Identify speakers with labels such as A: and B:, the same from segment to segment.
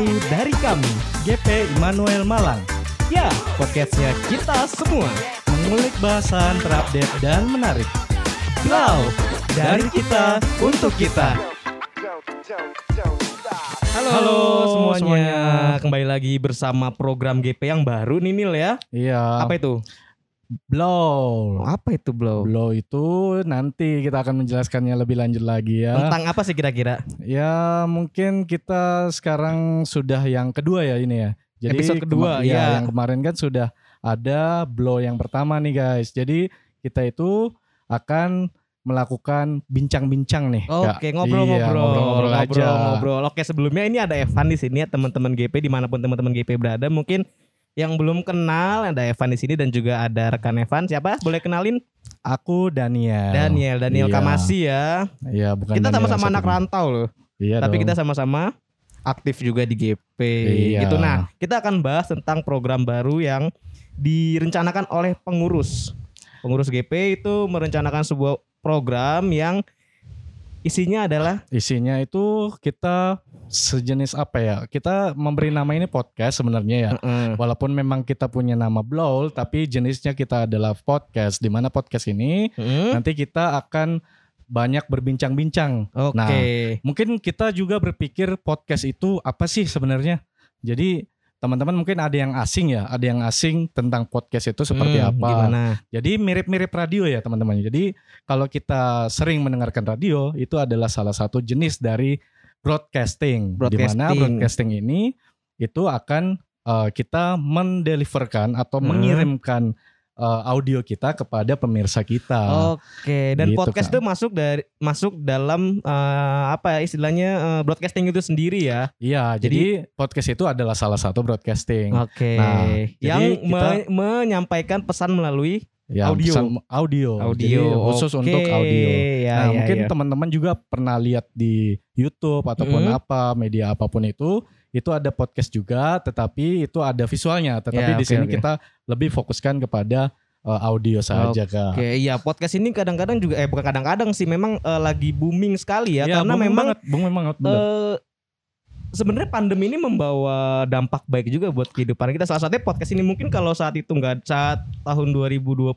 A: baru dari kami, GP Immanuel Malang. Ya, podcastnya kita semua. Mengulik bahasan terupdate dan menarik. Wow, dari kita untuk kita. Halo,
B: Halo
A: semuanya.
B: semuanya.
A: Kembali lagi bersama program GP yang baru nih Nil ya.
B: Iya.
A: Apa itu?
B: Blow.
A: Apa itu blow?
B: Blow itu nanti kita akan menjelaskannya lebih lanjut lagi ya.
A: Tentang apa sih kira-kira?
B: Ya mungkin kita sekarang sudah yang kedua ya ini ya. Jadi
A: Episode kedua,
B: iya,
A: ya.
B: Yang kemarin kan sudah ada blow yang pertama nih guys. Jadi kita itu akan melakukan bincang-bincang nih.
A: Oke, ngobrol-ngobrol,
B: Iya, ngobrol-ngobrol aja.
A: ngobrol-ngobrol. Oke, sebelumnya ini ada Evan di sini ya teman-teman GP di mana pun teman-teman GP berada. Mungkin yang belum kenal ada Evan di sini dan juga ada rekan Evan. Siapa? Boleh kenalin?
B: Aku Daniel.
A: Daniel, Daniel
B: Iya.
A: Kamasi ya.
B: Iya, bukan
A: kita sama-sama anak rantau loh.
B: Iya
A: tapi
B: dong.
A: kita sama-sama aktif juga di GP
B: Iya.
A: gitu. Nah, kita akan bahas tentang program baru yang direncanakan oleh pengurus. Pengurus GP itu merencanakan sebuah program yang isinya adalah
B: Isinya itu kita sejenis apa ya? Kita memberi nama ini podcast sebenarnya ya.
A: Mm-mm.
B: Walaupun memang kita punya nama Blowl, tapi jenisnya kita adalah podcast. Di mana podcast ini
A: Mm.
B: nanti kita akan banyak berbincang-bincang.
A: Oke.
B: Nah, Mungkin kita juga berpikir podcast itu apa sih sebenarnya? Jadi teman-teman mungkin ada yang asing ya, ada yang asing tentang podcast itu seperti
A: Hmm,
B: apa.
A: Gimana?
B: Jadi mirip-mirip radio ya teman-teman. Jadi kalau kita sering mendengarkan radio itu adalah salah satu jenis dari broadcasting. Di mana
A: Broadcasting.
B: broadcasting ini itu akan eh, kita mendeliverkan atau
A: Hmm.
B: mengirimkan eh, audio kita kepada pemirsa kita.
A: Oke, dan
B: Gitu,
A: podcast
B: Kak.
A: itu masuk dari masuk dalam eh, apa ya istilahnya eh, broadcasting itu sendiri ya.
B: Iya, jadi, podcast itu adalah salah satu broadcasting.
A: Oke.
B: Nah,
A: yang
B: jadi kita-
A: me- menyampaikan pesan melalui
B: Ya,
A: audio.
B: pesan- audio.
A: audio.
B: Jadi khusus
A: Oke,
B: untuk audio.
A: Ya,
B: nah,
A: ya,
B: mungkin
A: ya.
B: teman-teman juga pernah lihat di YouTube ataupun
A: Hmm.
B: apa media apa pun itu, itu ada podcast juga, tetapi itu ada visualnya. Tetapi
A: Ya,
B: di sini
A: oke.
B: kita lebih fokuskan kepada uh, audio saja, Kak.
A: Oke, iya podcast ini kadang-kadang juga eh bukan kadang-kadang sih memang eh, lagi booming sekali ya
B: Iya,
A: karena
B: booming
A: memang
B: banget, booming banget, bener.
A: Eh sebenarnya pandemi ini membawa dampak baik juga buat kehidupan kita. Salah satunya podcast ini mungkin kalau saat itu nggak saat tahun 2020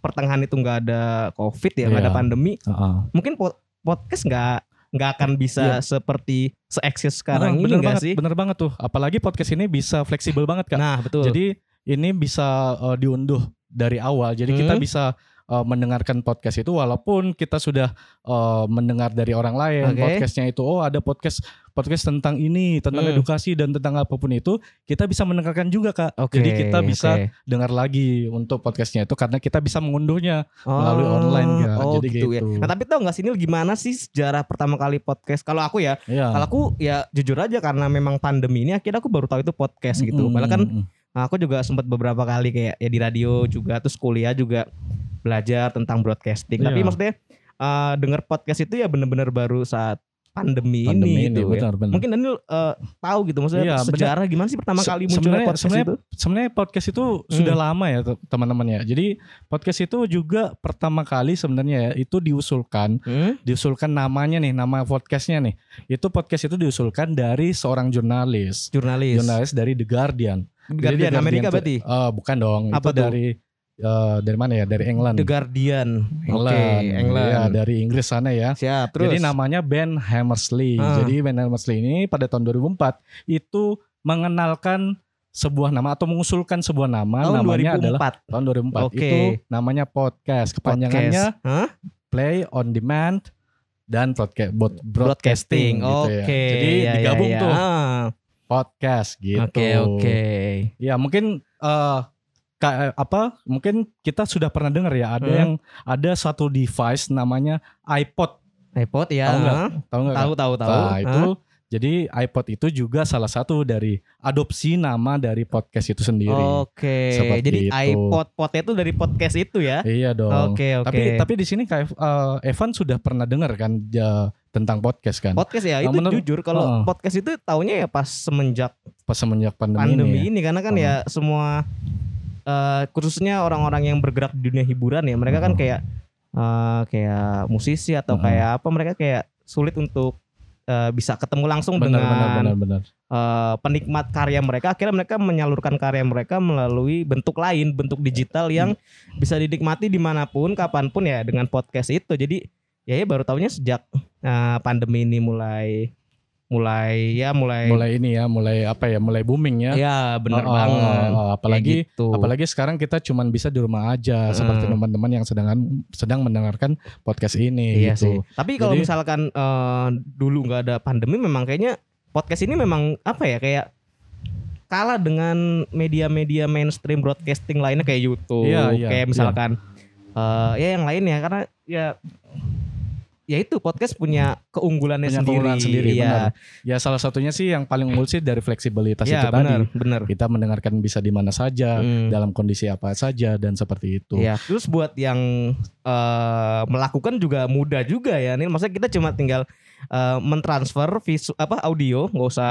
A: pertengahan itu nggak ada covid ya, nggak ada
B: Iya.
A: pandemi,
B: Heeh.
A: mungkin pod- podcast nggak nggak akan bisa seperti seeksis sekarang
B: Ah,
A: ini
B: bener
A: nggak
B: banget,
A: sih?
B: bener banget tuh. Apalagi podcast ini bisa fleksibel banget, Kak.
A: Nah betul.
B: Jadi ini bisa uh, diunduh dari awal. Jadi kita
A: Hmm.
B: bisa uh, mendengarkan podcast itu walaupun kita sudah uh, mendengar dari orang lain
A: Oke.
B: podcastnya itu oh ada podcast podcast tentang ini tentang
A: Hmm.
B: edukasi dan tentang apa pun itu kita bisa mendengarkan juga kak.
A: Oke,
B: Jadi kita bisa
A: oke.
B: dengar lagi untuk podcastnya itu karena kita bisa mengunduhnya.
A: Oh,
B: melalui online, Kak.
A: Oh
B: Jadi
A: gitu, ya.
B: gitu.
A: Nah tapi tau gak sih Nil gimana sih sejarah pertama kali podcast? Kalau aku ya,
B: Iya.
A: kalau aku ya jujur aja karena memang pandemi ini akhirnya aku baru tahu itu podcast gitu.
B: Mm,
A: Padahal kan. Nah, aku juga sempat beberapa kali kayak ya di radio juga terus kuliah juga belajar tentang broadcasting. Tapi
B: Iya.
A: maksudnya eh denger podcast itu ya bener-bener baru saat pandemi,
B: Pandemi
A: ini, gitu ya.
B: benar benar.
A: Mungkin Daniel eh, tahu gitu maksudnya
B: Iya, benar.
A: sejarah gimana sih pertama
B: Se-
A: kali munculnya
B: sebenarnya-
A: podcast
B: sebenarnya
A: itu?
B: sebenarnya podcast itu sudah lama ya te- teman-teman ya. Jadi podcast itu juga pertama kali sebenarnya ya itu diusulkan,
A: Hmm?
B: diusulkan namanya nih, nama podcastnya nih. Itu podcast itu diusulkan dari seorang jurnalis,
A: Jurnalis.
B: jurnalis dari The Guardian. Jadi
A: Guardian
B: The Guardian
A: Amerika berarti.
B: Eh, bukan dong,
A: Apa
B: itu
A: tuh?
B: dari eh, dari mana ya? Dari England.
A: The Guardian.
B: England.
A: England.
B: Iya, dari Inggris sana ya.
A: Siap, terus.
B: Jadi namanya Ben Hammersley.
A: Ah.
B: Jadi Ben Hammersley ini pada tahun 2004 itu mengenalkan sebuah nama atau mengusulkan sebuah nama
A: tahun
B: namanya adalah
A: 2004.
B: tahun 2004
A: Oke.
B: itu namanya podcast kepanjangannya
A: Podcast. Hah?
B: play on demand dan broadcast
A: broadcasting.
B: broadcasting gitu
A: Oke.
B: ya. Jadi
A: ya,
B: digabung
A: ya, ya.
B: tuh
A: Ah,
B: podcast gitu.
A: Oke, oke.
B: Ya mungkin ka- apa mungkin kita sudah pernah dengar ya ada
A: Hmm.
B: yang ada satu device namanya iPod.
A: iPod ya.
B: Tahu nggak? Tahu nggak?
A: Tahu, tahu, tahu.
B: Nah, itu
A: Hah?
B: jadi iPod itu juga salah satu dari adopsi nama dari podcast itu sendiri.
A: Oke.
B: Seperti
A: Jadi
B: itu.
A: iPod potnya itu dari podcast itu ya.
B: Iya dong.
A: Oke, oke.
B: Tapi tapi di sini kayak eh, Evan sudah pernah dengar kan ja- tentang podcast kan?
A: podcast ya
B: Nah,
A: itu
B: menurut-
A: jujur kalau
B: Heeh.
A: podcast itu taunya ya pas semenjak
B: Pas semenjak pandemi,
A: pandemi
B: ini. ya.
A: ini karena kan ya semua eh, khususnya orang-orang yang bergerak di dunia hiburan ya mereka kan
B: Heeh.
A: kayak eh, kayak musisi atau
B: Heeh.
A: kayak apa mereka kayak sulit untuk eh, bisa ketemu langsung
B: benar
A: dengan
B: benar benar benar.
A: eh, penikmat karya mereka akhirnya mereka menyalurkan karya mereka melalui bentuk lain bentuk digital yang bisa dinikmati di mana pun kapan pun ya dengan podcast itu jadi ya, ya baru tahunya sejak eh, pandemi ini mulai mulai ya mulai,
B: Mulai ini ya, mulai apa ya, mulai booming ya.
A: ya benar
B: Oh,
A: banget
B: oh, apalagi
A: Kayak gitu.
B: apalagi sekarang kita cuman bisa di rumah aja seperti
A: Hmm.
B: teman-teman yang sedang sedang mendengarkan podcast ini
A: iya sih
B: gitu.
A: tapi kalau
B: Jadi-
A: misalkan eh, dulu nggak ada pandemi memang kayaknya podcast ini memang apa ya kayak kalah dengan media-media mainstream broadcasting lainnya kayak YouTube
B: Iya, iya,
A: kayak
B: iya.
A: misalkan eh, ya yang lain ya karena ya ya itu podcast punya keunggulannya
B: Punya
A: sendiri,
B: keunggulan sendiri,
A: ya.
B: benar. Ya salah satunya sih yang paling unggul sih dari fleksibilitas
A: ya
B: itu
A: benar
B: tadi.
A: benar
B: Kita mendengarkan bisa di mana saja,
A: Hmm.
B: dalam kondisi apa saja dan seperti itu.
A: Ya, terus buat yang eh, melakukan juga mudah juga ya. Nih maksudnya kita cuma tinggal eh, mentransfer visu apa audio, nggak usah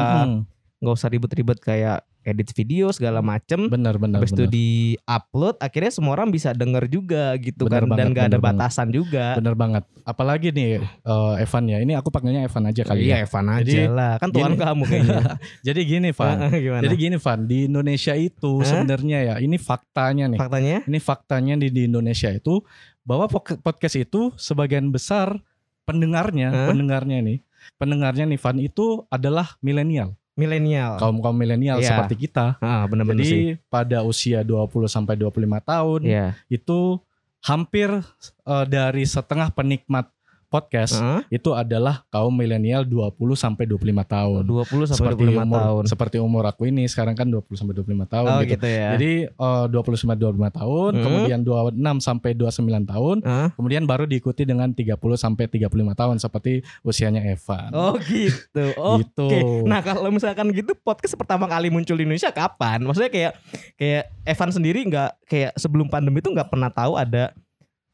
A: nggak usah ribet-ribet kayak edit video segala macem.
B: benar benar
A: Habis itu di upload, akhirnya semua orang bisa denger juga gitu
B: Bener
A: kan, dan
B: banget,
A: nggak ada
B: bener banget.
A: batasan juga.
B: Bener banget. Apalagi nih eh, Evan ya. Ini aku panggilnya Evan aja kali
A: iya
B: ya.
A: Evan aja
B: Jadi,
A: lah, kan tuan
B: gini.
A: kamu kayaknya.
B: Jadi gini Van. Jadi gini Van, di Indonesia itu sebenarnya ya, ini faktanya nih.
A: faktanya?
B: Ini faktanya di, di Indonesia itu bahwa podcast itu sebagian besar pendengarnya,
A: Hah?
B: pendengarnya nih, pendengarnya nih Van itu adalah milenial,
A: Milenial.
B: kaum kaum milenial
A: Iya.
B: seperti kita.
A: Ah, bener-bener
B: Jadi
A: sih.
B: pada usia 20 sampai 25 tahun
A: Iya.
B: itu hampir eh, dari setengah penikmat podcast
A: Heeh.
B: itu adalah kaum milenial 20 sampai 25 tahun.
A: 20 sampai
B: seperti
A: 25
B: umur
A: tahun.
B: seperti umur aku ini sekarang kan 20 sampai 25 tahun
A: Oh
B: gitu.
A: gitu ya.
B: Jadi 20 sampai 25 tahun,
A: Hmm.
B: kemudian 26 sampai 29 tahun,
A: Hah?
B: kemudian baru diikuti dengan 30 sampai 35 tahun seperti usianya Evan.
A: Oh gitu. Oke.
B: Gitu.
A: Nah kalau misalkan gitu podcast pertama kali muncul di Indonesia kapan? Maksudnya kayak kayak Evan sendiri nggak kayak sebelum pandemi itu nggak pernah tahu ada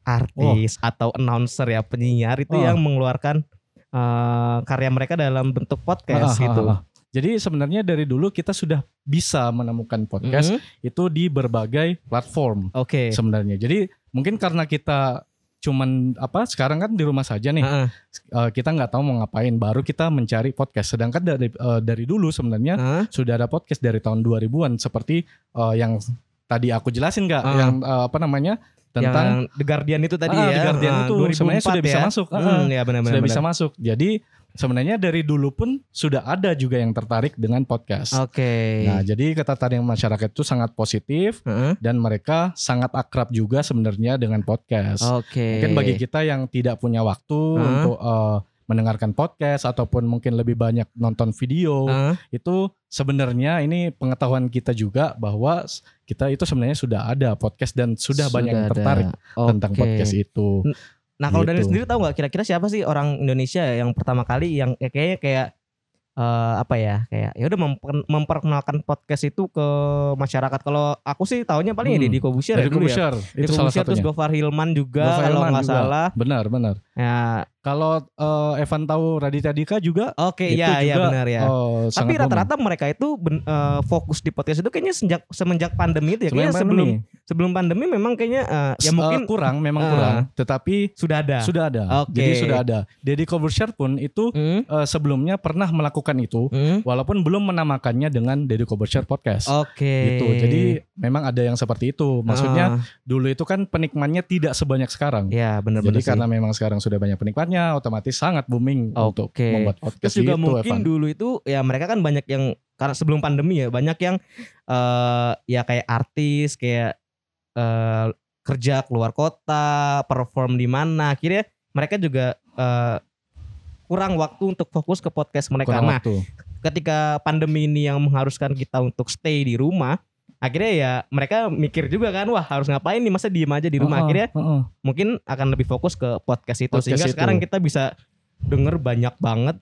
A: artis atau announcer ya penyiar itu
B: Oh.
A: yang mengeluarkan eh, karya mereka dalam bentuk podcast
B: Ah,
A: gitu.
B: ah, ah. Jadi sebenarnya dari dulu kita sudah bisa menemukan podcast
A: Mhm.
B: itu di berbagai platform
A: Oke.
B: sebenarnya. Jadi mungkin karena kita cuman apa sekarang kan di rumah saja nih
A: Heeh.
B: eh, kita nggak tahu mau ngapain baru kita mencari podcast sedangkan dari eh, dari dulu sebenarnya
A: Heeh.
B: sudah ada podcast dari tahun 2000-an seperti yang tadi aku jelasin nggak
A: Ah.
B: yang eh, apa namanya tentang
A: yang The Guardian itu tadi
B: Ah,
A: ya.
B: The Guardian
A: Ah,
B: itu
A: 2004
B: sebenarnya sudah bisa
A: ya.
B: masuk. Ah,
A: Hmm, ya benar-benar.
B: sudah bisa masuk. Jadi sebenarnya dari dulu pun sudah ada juga yang tertarik dengan podcast.
A: Oke.
B: Nah, jadi ketertarikan masyarakat itu sangat positif
A: Heeh.
B: dan mereka sangat akrab juga sebenarnya dengan podcast.
A: Oke.
B: Mungkin bagi kita yang tidak punya waktu
A: Hah?
B: untuk eh, mendengarkan podcast ataupun mungkin lebih banyak nonton video,
A: Heeh.
B: itu sebenarnya ini pengetahuan kita juga bahwa kita itu sebenarnya sudah ada podcast dan sudah, banyak yang tertarik tentang
A: Oke.
B: podcast itu.
A: Nah kalau
B: Gitu.
A: sendiri tahu nggak kira-kira siapa sih orang Indonesia yang pertama kali yang ya, kayaknya kayak eh, apa ya kayak ya udah memper- memperkenalkan podcast itu ke masyarakat. Kalau aku sih tahunya paling ya
B: Hmm.
A: Deddy Kobusher
B: Dari
A: ya dulu ya. Deddy
B: itu salah
A: Kobusher, terus. Gofar Hilman juga
B: Gofar
A: kalau nggak salah.
B: Benar, benar.
A: Ya
B: Kalau eh, Evan tahu Raditya Dika juga
A: oke
B: itu
A: iya iya
B: juga,
A: benar ya.
B: eh,
A: Tapi rata-rata mereka itu ben- eh, fokus di podcast itu kayaknya sejak semenjak pandemi itu ya. Kayaknya sebelum sebelum pandemi memang kayaknya eh, ya
B: s-
A: mungkin
B: eh, kurang, memang
A: eh,
B: kurang. Tetapi
A: sudah ada.
B: sudah ada.
A: Oke.
B: Jadi sudah ada. Deddy Kobusher pun itu
A: Hmm,
B: eh, sebelumnya pernah melakukan itu,
A: hmm.
B: walaupun belum menamakannya dengan Deddy Kobusher Podcast.
A: Oke.
B: Gitu. Jadi memang ada yang seperti itu. Maksudnya
A: Ah,
B: dulu itu kan penikmatnya tidak sebanyak sekarang.
A: ya
B: Jadi
A: benar-benar sih.
B: karena memang sekarang sudah banyak penikmatnya, otomatis sangat booming untuk
A: Oke.
B: membuat podcast
A: Terus juga
B: gitu,
A: mungkin
B: Evan.
A: dulu itu ya mereka kan banyak yang karena sebelum pandemi ya banyak yang eh ya kayak artis kayak eh kerja keluar kota, perform di mana. Akhirnya mereka juga eh kurang waktu untuk fokus ke podcast mereka.
B: Kurang
A: nah,
B: waktu.
A: ketika pandemi ini yang mengharuskan kita untuk stay di rumah, akhirnya ya mereka mikir juga kan, wah harus ngapain nih masa diem aja di rumah.
B: Heeh,
A: Akhirnya
B: heeh.
A: mungkin akan lebih fokus ke podcast itu
B: Podcast
A: sehingga
B: itu.
A: sekarang kita bisa denger banyak banget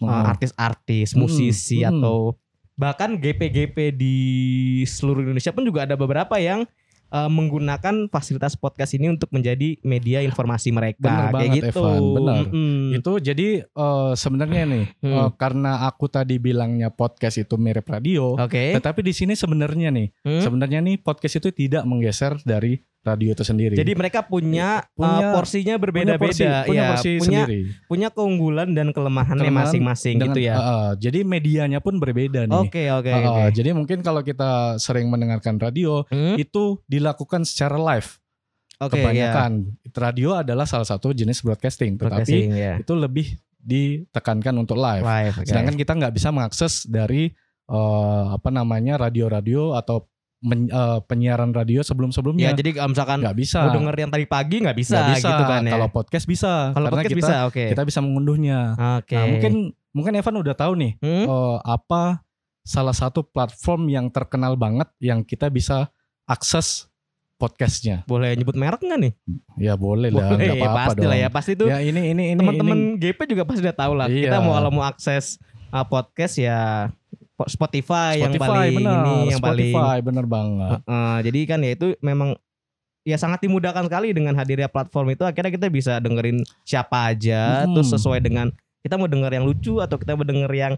A: uh,
B: Heeh.
A: artis-artis,
B: Hmm,
A: musisi
B: hmm.
A: atau bahkan GP-GP di seluruh Indonesia pun juga ada beberapa yang uh, menggunakan fasilitas podcast ini untuk menjadi media informasi mereka
B: Bener
A: kayak
B: banget,
A: gitu.
B: Evan, bener.
A: Mm-mm.
B: Itu jadi eh, sebenarnya nih
A: Hmm.
B: eh, karena aku tadi bilangnya podcast itu mirip radio,
A: Oke.
B: tetapi di sini sebenarnya nih,
A: Hmm?
B: sebenarnya nih podcast itu tidak menggeser dari radio itu sendiri.
A: Jadi mereka punya,
B: Punya-
A: uh, porsinya
B: punya
A: berbeda-beda,
B: porsi, punya
A: ya,
B: porsi
A: punya
B: sendiri.
A: punya keunggulan dan kelemahannya
B: Kelemahan
A: masing-masing gitu ya.
B: uh, uh, jadi medianya pun berbeda nih.
A: Oke oke
B: Uh, uh,
A: oke.
B: Jadi mungkin kalau kita sering mendengarkan radio
A: Hmm?
B: itu dilakukan secara live.
A: Oke ya.
B: Kebanyakan radio adalah salah satu jenis broadcasting, tetapi
A: Broadcasting, ya.
B: itu lebih ditekankan untuk live.
A: Live. oke.
B: Sedangkan kita nggak bisa mengakses dari eh, apa namanya radio-radio atau men- eh, penyiaran radio
A: ya
B: sebelum-sebelumnya
A: jadi kalau misalkan
B: nggak bisa.
A: mau denger yang tadi pagi nggak bisa,
B: Nggak bisa.
A: gitu kan ya.
B: Kalau podcast bisa,
A: Kalau podcast
B: kita
A: bisa, oke.
B: kita bisa mengunduhnya.
A: Oke.
B: Nah, mungkin mungkin Evan udah tahu nih
A: Hmm?
B: eh, apa salah satu platform yang terkenal banget yang kita bisa akses podcastnya.
A: boleh nyebut merek nggak nih?
B: Ya boleh lah,
A: Boleh,
B: nggak
A: ya,
B: apa-apa
A: pasti
B: dong.
A: lah ya. Pasti tuh
B: Ya ini ini ini
A: teman-teman GP juga pasti udah tahu lah.
B: Iya.
A: Kita mau kalau mau akses uh, podcast ya po- Spotify, yang
B: Spotify
A: paling ini yang paling
B: Spotify bener banget.
A: Uh, jadi kan ya itu memang ya sangat dimudahkan sekali dengan hadirnya platform itu akhirnya kita bisa dengerin siapa aja
B: Hmm.
A: terus sesuai dengan kita mau denger yang lucu atau kita mau denger yang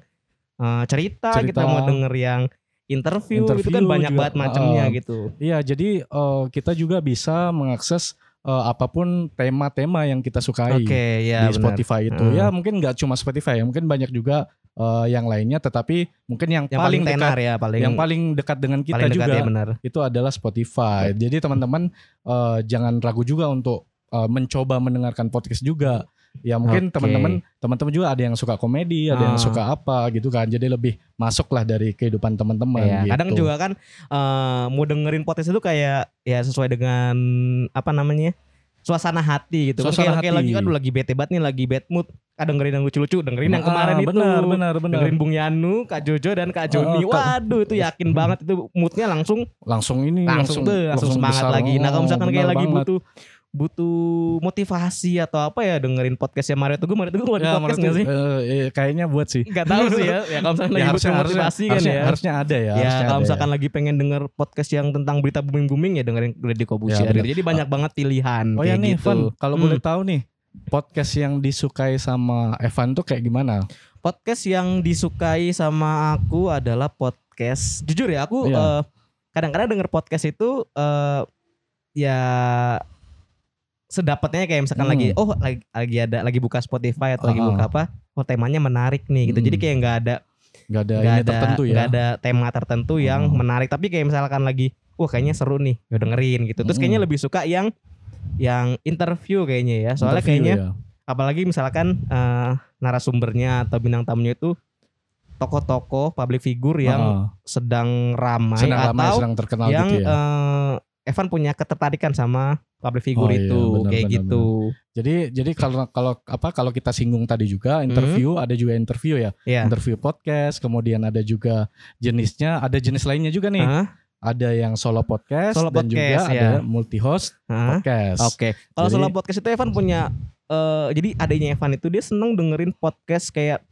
A: uh, cerita,
B: Cerita.
A: kita mau denger yang interview, itu
B: Interview
A: kan banyak
B: juga.
A: banget macamnya
B: Uh,
A: gitu.
B: Iya, jadi eh, kita juga bisa mengakses eh, apa pun tema-tema yang kita sukai
A: Oke, ya
B: di
A: benar.
B: Spotify itu.
A: Hmm.
B: Ya mungkin nggak cuma Spotify ya, mungkin banyak juga eh, yang lainnya. Tetapi mungkin yang,
A: Yang
B: paling,
A: paling tenar
B: dekat,
A: ya, paling
B: yang paling dekat dengan kita
A: paling dekat
B: juga
A: ya
B: itu adalah Spotify. Jadi teman-teman eh, jangan ragu juga untuk eh, mencoba mendengarkan podcast juga. Ya mungkin
A: Oke.
B: teman-teman teman-teman juga ada yang suka komedi, ada yang
A: Ah.
B: suka apa gitu kan. Jadi lebih masuklah dari kehidupan teman-teman.
A: Iya,
B: gitu.
A: kadang juga kan eh, mau dengerin podcast itu kayak ya sesuai dengan apa namanya? suasana hati gitu. Kan
B: Suasana
A: kayak, kayak
B: hati.
A: lagi kan lagi bete banget nih, lagi bad mood. Kadang dengerin yang lucu-lucu, dengerin yang kemarin
B: Ah,
A: itu.
B: benar benar
A: Dengerin Bung Yanu, Kak Jojo dan Kak Joni.
B: Oh, Kak-
A: Waduh, itu yakin banget itu moodnya langsung
B: langsung ini
A: langsung tuh langsung, semangat
B: besar.
A: lagi. Nah, kalau
B: Oh,
A: misalkan kayak
B: benar
A: lagi
B: banget.
A: butuh butuh motivasi atau apa ya dengerin podcastnya Mario Teguh. Mario Teguh buat
B: Ya,
A: podcast nggak sih?
B: eh, eh, kayaknya buat sih.
A: Gak tahu sih ya. Ya kalau misalkan
B: Ya,
A: lagi
B: harusnya,
A: butuh
B: harusnya,
A: motivasi kan
B: harusnya,
A: ya.
B: harusnya ada ya.
A: Ya,
B: harusnya
A: kalau
B: ada
A: misalkan
B: ya.
A: lagi pengen denger podcast yang tentang berita booming-booming ya dengerin Deddy Kobusier
B: Ya,
A: gitu. Jadi banyak banget pilihan
B: Oh ya nih,
A: gitu.
B: Kalau
A: Hmm.
B: boleh tahu nih, podcast yang disukai sama Evan tuh kayak gimana?
A: Podcast yang disukai sama aku adalah podcast. Jujur ya, aku
B: Iya.
A: eh, kadang-kadang denger podcast itu eh, ya sedapatnya kayak misalkan
B: Hmm.
A: lagi oh lagi, lagi ada lagi buka Spotify atau lagi
B: Ah.
A: buka apa oh temanya menarik nih gitu
B: Hmm.
A: jadi kayak nggak ada
B: Gak ada
A: nggak
B: ini
A: ada
B: tertentu ya?
A: nggak ada tema tertentu yang
B: Oh.
A: menarik tapi kayak misalkan lagi wah kayaknya seru nih ya dengerin gitu terus kayaknya lebih suka yang yang interview kayaknya ya soalnya
B: Interview
A: kayaknya
B: ya.
A: apalagi misalkan eh, narasumbernya atau bintang tamunya itu tokoh-tokoh public figure yang
B: Ah,
A: sedang ramai
B: sedang ramai,
A: atau
B: sedang terkenal
A: yang
B: gitu ya.
A: eh, Evan punya ketertarikan sama public figure
B: Oh iya,
A: itu
B: benar,
A: kayak
B: benar,
A: gitu
B: Jadi jadi kalau kalau apa kalau kita singgung tadi juga interview ada juga interview ya.
A: ya
B: Interview podcast, kemudian ada juga jenisnya, ada jenis lainnya juga nih.
A: Hah?
B: Ada yang solo podcast
A: Solo
B: dan
A: podcast,
B: juga
A: ya.
B: ada multi host
A: Hah?
B: podcast.
A: Oke, kalau
B: Jadi-
A: solo podcast itu Evan punya eh jadi adanya Evan itu dia seneng dengerin podcast kayak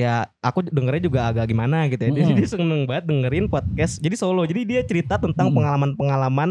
A: ya aku dengernya juga agak gimana gitu ya. Jadi
B: Mm-mm.
A: dia seneng banget dengerin podcast. Jadi solo. Jadi dia cerita tentang
B: Mm.
A: pengalaman-pengalaman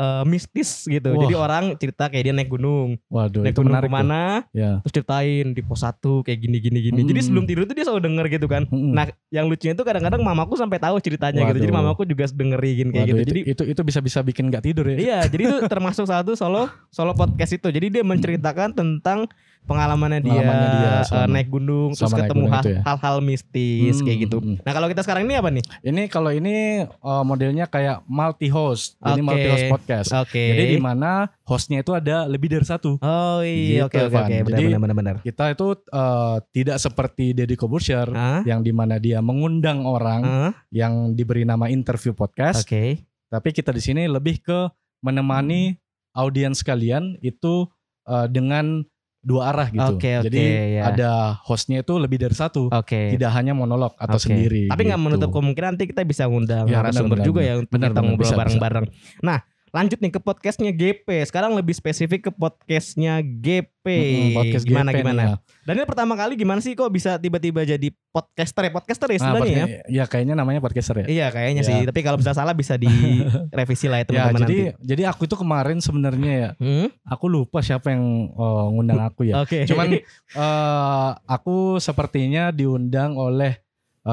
A: eh, mistis gitu.
B: Wah.
A: Jadi orang cerita kayak dia naik gunung,
B: Waduh,
A: naik
B: itu
A: gunung
B: ke
A: mana,
B: Ya.
A: terus ceritain di pos satu kayak gini gini gini. Jadi
B: Mm.
A: sebelum tidur tuh dia selalu denger gitu kan.
B: Mm-mm.
A: Nah, yang lucunya itu kadang-kadang mamaku sampai tahu ceritanya gitu. Jadi
B: Waduh.
A: mamaku juga dengerin kayak
B: Waduh,
A: gitu.
B: itu,
A: Jadi
B: itu itu bisa bisa bikin nggak tidur ya.
A: Iya, jadi itu termasuk satu solo solo podcast itu. Jadi dia menceritakan tentang pengalamannya dia,
B: Pengalamannya dia selama-
A: naik gunung, terus ketemu
B: ya.
A: hal-hal mistis
B: Hmm,
A: kayak gitu.
B: hmm, hmm.
A: Nah kalau kita sekarang ini apa nih?
B: Ini kalau ini uh, modelnya kayak multi host, jadi
A: Oke.
B: multi host podcast.
A: Oke.
B: Jadi di mana hostnya itu ada lebih dari satu.
A: Oh iya, oke
B: Gitu,
A: oke
B: Van.
A: oke, benar benar.
B: Kita itu uh, tidak seperti Deddy Kobusier
A: Ah,
B: yang di mana dia mengundang orang
A: ah,
B: yang diberi nama interview podcast,
A: Oke.
B: tapi kita di sini lebih ke menemani audiens kalian itu uh, dengan dua arah gitu.
A: Oke, oke,
B: Jadi
A: ya.
B: ada hostnya itu lebih dari satu,
A: Oke.
B: tidak hanya monolog atau
A: Oke.
B: sendiri.
A: Tapi nggak
B: gitu.
A: menutup kemungkinan nanti kita bisa ngundang
B: Ya,
A: narasumber
B: benar,
A: juga
B: benar,
A: ya untuk
B: benar,
A: kita ngobrol bareng-bareng. Nah, lanjut nih ke podcastnya GP. Sekarang lebih spesifik ke podcastnya GP.
B: Mm-mm, podcast
A: gimana
B: GP
A: gimana?
B: ya.
A: Dan ini pertama kali gimana sih kok bisa tiba-tiba jadi podcaster ya? Podcaster ya
B: Nah,
A: sebenarnya ya?
B: ya kayaknya namanya podcaster ya.
A: Iya kayaknya
B: Ya.
A: sih. Tapi kalau bisa salah bisa direvisi lah ya
B: Ya,
A: teman-teman
B: jadi
A: nanti.
B: jadi aku itu kemarin sebenarnya ya,
A: Hmm?
B: aku lupa siapa yang uh, ngundang aku ya.
A: Oke.
B: Cuman eh, aku sepertinya diundang oleh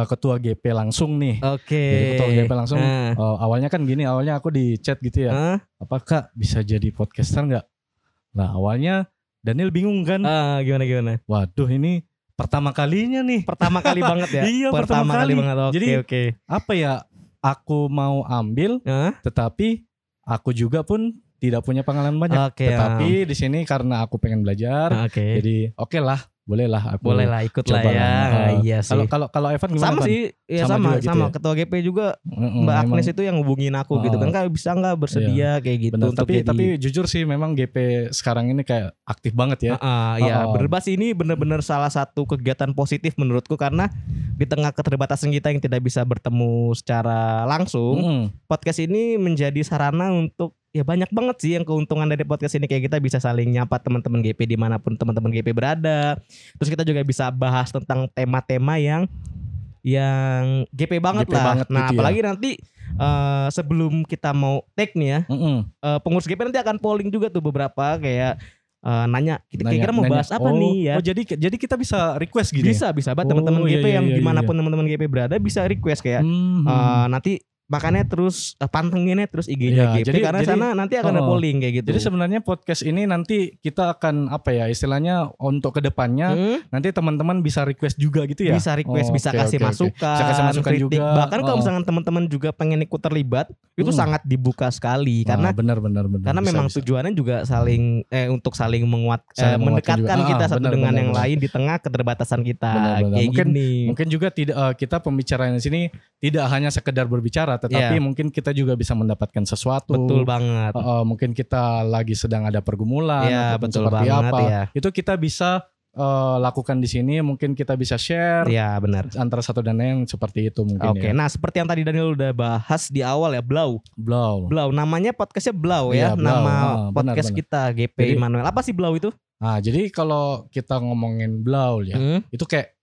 B: eh, ketua GP langsung nih.
A: Oke.
B: Jadi ketua GP langsung.
A: Nah.
B: Eh, awalnya kan gini, awalnya aku di chat gitu ya.
A: Hah?
B: Apa kak bisa jadi podcaster nggak? Nah awalnya Daniel bingung kan.
A: Ah, gimana gimana?
B: Waduh ini pertama kalinya nih.
A: Pertama kali banget ya.
B: Iya, pertama
A: kali.
B: kali.
A: banget. Oke
B: Jadi,
A: oke.
B: Apa ya? Aku mau ambil,
A: Hah?
B: tetapi aku juga pun tidak punya pengalaman banyak.
A: Oke.
B: tetapi di sini karena aku pengen belajar,
A: ah. Oke.
B: jadi oke lah, bolehlah aku.
A: Boleh lah ikut lah
B: coba
A: ya.
B: lah.
A: Ah, iya sih.
B: Kalau kalau kalau Evan gimana?
A: sama
B: Van?
A: sih, ya
B: Sama
A: sama
B: juga
A: sama,
B: gitu ya?
A: ketua GP juga
B: Mm-mm,
A: Mbak
B: memang
A: Agnes itu yang hubungin aku gitu
B: Oh.
A: kan, kak bisa nggak bersedia kayak gitu untuk
B: Tapi
A: jadi.
B: tapi jujur sih memang GP sekarang ini kayak aktif banget ya.
A: Ah, ah, ya
B: Oh.
A: berbas ini benar-benar salah satu kegiatan positif menurutku karena di tengah keterbatasan kita yang tidak bisa bertemu secara langsung,
B: Mm-mm.
A: podcast ini menjadi sarana untuk ya banyak banget sih yang keuntungan dari podcast ini kayak kita bisa saling nyapa teman-teman GP di mana pun teman-teman GP berada. Terus kita juga bisa bahas tentang tema-tema yang yang GP banget
B: GP
A: lah.
B: banget
A: nah
B: gitu ya.
A: apalagi nanti eh, sebelum kita mau take nih ya,
B: Mm-mm.
A: eh, pengurus GP nanti akan polling juga tuh beberapa kayak eh, nanya kita kira-kira mau
B: nanya,
A: bahas apa
B: oh,
A: nih ya.
B: Oh jadi jadi kita bisa request gitu. ya?
A: bisa bisa banget
B: Oh,
A: teman-teman
B: iya,
A: GP
B: iya,
A: yang
B: iya,
A: di mana pun teman-teman GP berada bisa request kayak
B: Hmm.
A: eh, nanti makanya terus uh, pantenginnya terus IG-nya
B: Iya,
A: GP
B: jadi-
A: karena
B: jadi-
A: sana nanti akan ada
B: Oh.
A: polling kayak gitu.
B: Jadi sebenarnya podcast ini nanti kita akan apa ya istilahnya untuk ke depannya
A: Hmm,
B: nanti teman-teman bisa request juga gitu ya.
A: bisa request,
B: Oh,
A: bisa
B: oke,
A: kasih
B: oke.
A: masukan,
B: Bisa kasih masukan
A: kritik.
B: juga.
A: Bahkan kalau
B: Oh.
A: misalkan teman-teman juga pengen ikut terlibat, itu
B: Hmm.
A: sangat dibuka sekali karena
B: Nah, benar benar benar.
A: karena
B: Bisa,
A: memang
B: bisa.
A: tujuannya juga saling eh untuk saling menguat eh,
B: Saling menguatkan
A: mendekatkan
B: juga.
A: kita
B: Ah,
A: satu
B: benar,
A: dengan
B: benar,
A: yang
B: benar.
A: lain di tengah keterbatasan kita
B: Benar, benar.
A: kayak
B: Mungkin-
A: gini.
B: Mungkin juga tidak eh, kita pembicaraan di sini tidak hanya sekedar berbicara, tetapi
A: Iya.
B: mungkin kita juga bisa mendapatkan sesuatu.
A: Betul banget.
B: Eh, eh, mungkin kita lagi sedang ada pergumulan ataupun
A: betul
B: seperti
A: banget
B: apa.
A: ya.
B: Itu kita bisa eh, lakukan di sini. Mungkin kita bisa share
A: Iya, benar.
B: antara satu dan lain seperti itu mungkin
A: Oke,
B: ya.
A: nah seperti yang tadi Daniel udah bahas di awal ya, Blau.
B: Blow.
A: Blau, namanya podcastnya Blau ya,
B: Iya, Blau.
A: nama
B: Ah,
A: podcast
B: benar.
A: kita GP
B: Jadi-
A: Immanuel. Apa sih Blau itu?
B: Nah, jadi kalau kita ngomongin blow ya,
A: Hmm?
B: itu kayak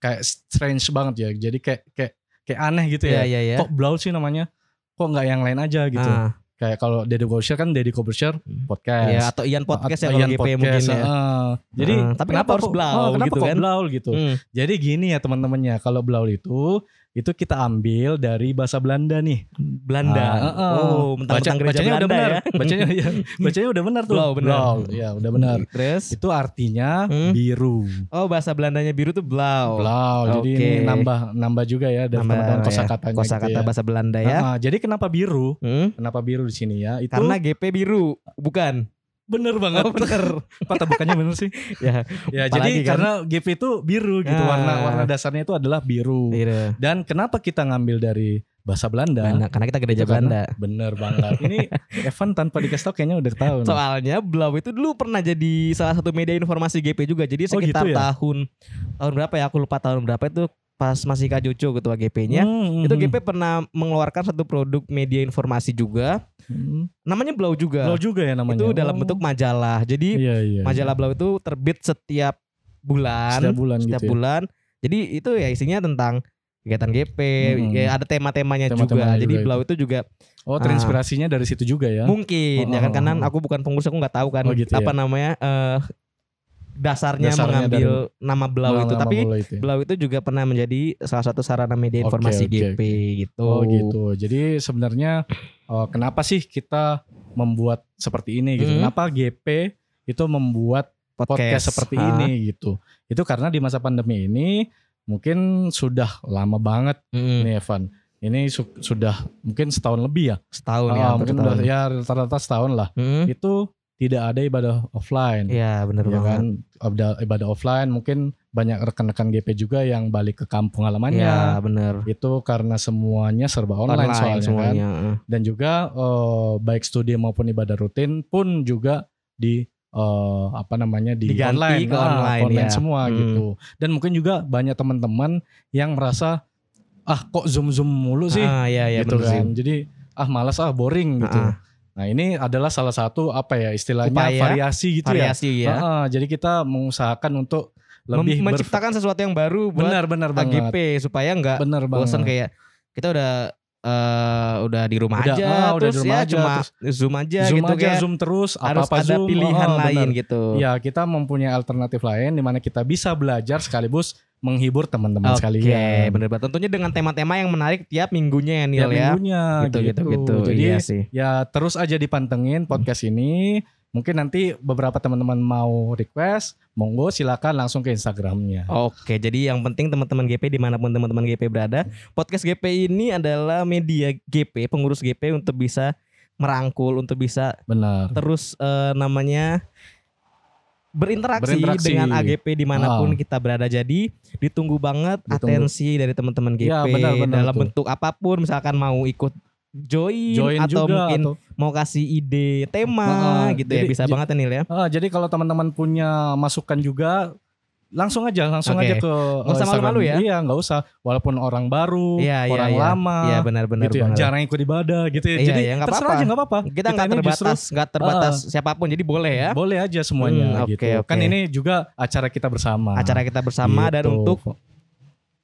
B: kayak strange banget ya. Jadi kayak kayak kayak aneh gitu
A: Iya,
B: ya.
A: iya, iya.
B: Kok blow sih namanya? Kok nggak yang lain aja gitu?
A: Ah,
B: Kayak kalau Deddy Corbuzier kan Deddy Corbuzier podcast.
A: ya, atau Ian podcast ya
B: Atau
A: kalau
B: Ian
A: GP mungkin ya.
B: ah. jadi
A: Ah, tapi kenapa harus
B: kok-
A: Blau
B: kenapa
A: gitu
B: kok
A: kan?
B: Blau gitu?
A: Hmm.
B: Jadi gini ya teman-temannya, kalau Blau itu itu kita ambil dari bahasa Belanda nih.
A: Belanda.
B: Ah, ah.
A: Oh, mentang-mentang gereja
B: bacanya udah
A: Belanda
B: benar.
A: ya.
B: Bacanya ya, bacanya udah benar tuh.
A: Blau, benar.
B: ya udah benar.
A: Terus
B: Itu artinya
A: Hmm.
B: biru.
A: oh bahasa Belandanya biru tuh Blau.
B: Blau. Jadi
A: Oke.
B: ini nambah nambah juga ya dari teman-teman
A: ya,
B: kosakatanya
A: Kosakata
B: gitu ya.
A: bahasa Belanda ya.
B: Ah. jadi kenapa biru?
A: Hmm?
B: Kenapa biru di sini ya? Itu
A: Karena GP biru, bukan?
B: Bener banget.
A: Oh, bener.
B: Patah bukannya bener sih.
A: ya,
B: Ya, jadi
A: kan?
B: karena GP itu biru gitu.
A: Ah.
B: Warna warna dasarnya itu adalah biru.
A: biru.
B: Dan kenapa kita ngambil dari bahasa Belanda?
A: Belanda, karena kita gereja Belanda.
B: Bener banget. Ini Evan tanpa dikasih tau kayaknya udah tahu.
A: Soalnya Blau itu dulu pernah jadi salah satu media informasi GP juga. Jadi
B: Oh,
A: sekitar
B: gitu ya?
A: tahun tahun berapa ya? Aku lupa tahun berapa itu pas masih Kak Joco ketua GP-nya.
B: Hmm,
A: Itu
B: hmm,
A: GP pernah mengeluarkan satu produk media informasi juga.
B: hmm.
A: Namanya Blau juga.
B: Blau juga ya namanya.
A: Itu dalam
B: Oh.
A: bentuk majalah. Jadi
B: Iya iya.
A: majalah Blau itu terbit setiap bulan.
B: setiap bulan
A: setiap
B: gitu. ya.
A: bulan. Jadi itu ya isinya tentang kegiatan GP,
B: Hmm.
A: ya ada tema-temanya juga.
B: Tema-temanya
A: Jadi
B: juga
A: Blau itu juga
B: Oh, terinspirasinya dari situ juga ya.
A: mungkin ya kan
B: Oh,
A: karena
B: oh, oh.
A: aku bukan pengurus aku nggak tahu kan
B: Oh, gitu
A: apa
B: ya.
A: namanya eh dasarnya,
B: Dasarnya
A: mengambil nama Blau itu.
B: Nama
A: Tapi
B: bola itu ya.
A: Blau itu juga pernah menjadi salah satu sarana media informasi
B: oke,
A: GP gitu.
B: Oh gitu. Jadi sebenarnya eh, kenapa sih kita membuat seperti ini gitu?
A: Hmm.
B: Kenapa GP itu membuat podcast, seperti
A: Ah.
B: ini gitu? Itu karena di masa pandemi ini mungkin sudah lama banget
A: Mm,
B: nih Evan. Ini su- sudah mungkin setahun lebih ya.
A: setahun ya,
B: Ah,
A: hampir
B: mungkin udah ya rata-rata setahun lah.
A: Mm,
B: Itu tidak ada ibadah offline.
A: Iya benar
B: ya
A: banget.
B: kan ibadah, ibadah offline mungkin banyak rekan-rekan GP juga yang balik ke kampung halamannya
A: Iya benar.
B: itu karena semuanya serba online, soalnya kan
A: semuanya. eh.
B: dan juga eh, baik studi maupun ibadah rutin pun juga di eh, apa namanya di
A: Diganti
B: online,
A: ke
B: Ah,
A: online, ya.
B: semua
A: Hmm.
B: gitu dan mungkin juga banyak teman-teman yang merasa ah kok zoom zoom mulu sih
A: Ah iya iya
B: gitu
A: sih.
B: kan jadi ah malas ah boring gitu
A: Ah,
B: nah ini adalah salah satu apa ya istilahnya
A: Upaya,
B: variasi gitu ya?
A: variasi ya.
B: Ah, ah, jadi kita mengusahakan untuk lebih
A: menciptakan sesuatu yang baru buat
B: benar benar banget.
A: AGP supaya nggak
B: banget.
A: bosan kayak kita udah eh, udah di rumah
B: Udah,
A: aja
B: ah, udah
A: terus
B: di rumah
A: ya
B: aja,
A: cuma
B: terus
A: zoom aja
B: zoom
A: gitu
B: aja
A: kan.
B: zoom terus
A: harus
B: apa-apa
A: ada
B: zoom
A: pilihan
B: oh,
A: lain
B: benar.
A: gitu.
B: Ya kita mempunyai alternatif lain di mana kita bisa belajar sekaligus menghibur teman-teman
A: Oke,
B: sekalian.
A: bener banget. Tentunya dengan tema-tema yang menarik tiap minggunya ya Nil
B: Tiap
A: ya.
B: minggunya
A: Gitu, gitu, gitu.
B: Jadi
A: iya sih.
B: ya terus aja dipantengin podcast ini. Mungkin nanti beberapa teman-teman mau request, monggo silakan langsung ke Instagramnya.
A: Oke, jadi yang penting teman-teman GP di mana pun teman-teman GP berada, podcast GP ini adalah media GP, pengurus GP untuk bisa merangkul, untuk bisa
B: Benar.
A: terus eh, namanya berinteraksi,
B: Berinteraksi.
A: dengan AGP di mana pun
B: Ah.
A: kita berada. Jadi ditunggu banget
B: Ditunggu.
A: atensi dari teman-teman GP
B: Ya, benar, benar
A: dalam
B: tuh.
A: bentuk apa pun, misalkan mau ikut join,
B: Join
A: atau
B: juga
A: mungkin
B: atau
A: mau kasih ide tema
B: Ah,
A: gitu ya
B: jadi-
A: bisa
B: j-
A: banget ya Nil ya.
B: Ah, jadi kalau teman-teman punya masukan juga langsung aja langsung
A: Oke.
B: aja ke
A: Nggak usah
B: Instagram.
A: malu-malu ya.
B: Iya, nggak usah. Walaupun orang baru,
A: Iya, iya,
B: orang
A: iya.
B: lama,
A: Iya benar-benar
B: gitu ya. Jarang ikut ibadah gitu ya.
A: Iya,
B: jadi
A: iya, nggak
B: terserah
A: apa-apa.
B: aja nggak apa-apa.
A: Kita nggak terbatas, nggak terbatas siapa pun. Jadi boleh ya.
B: boleh aja semuanya
A: Hmm,
B: gitu.
A: oke,
B: Kan
A: oke.
B: ini juga acara kita bersama.
A: Acara kita bersama dan
B: Gitu.
A: untuk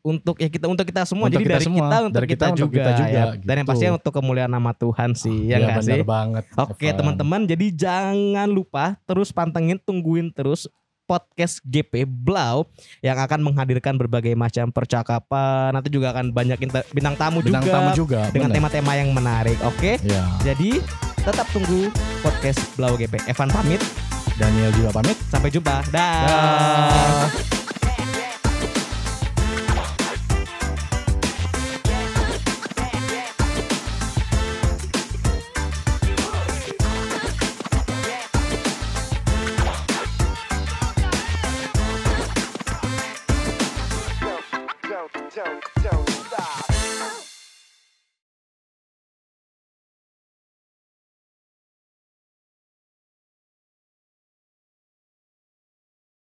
A: untuk ya kita untuk kita semua.
B: Untuk
A: Jadi
B: kita
A: dari
B: semua.
A: kita untuk
B: Dari
A: kita,
B: kita untuk
A: juga,
B: kita juga,
A: ya. Dan yang
B: gitu.
A: pastinya untuk kemuliaan nama Tuhan sih, ya
B: Iya,
A: nggak
B: benar
A: sih?
B: banget.
A: Oke teman-teman, jadi jangan lupa terus pantengin, tungguin terus podcast GP Blau yang akan menghadirkan berbagai macam percakapan. Nanti juga akan banyak inter- bintang tamu
B: Bintang
A: juga
B: tamu juga.
A: dengan tema-tema yang menarik. Oke,
B: Ya.
A: jadi tetap tunggu podcast Blau GP. Evan pamit,
B: Daniel juga pamit.
A: sampai jumpa. Dah.
B: Dah.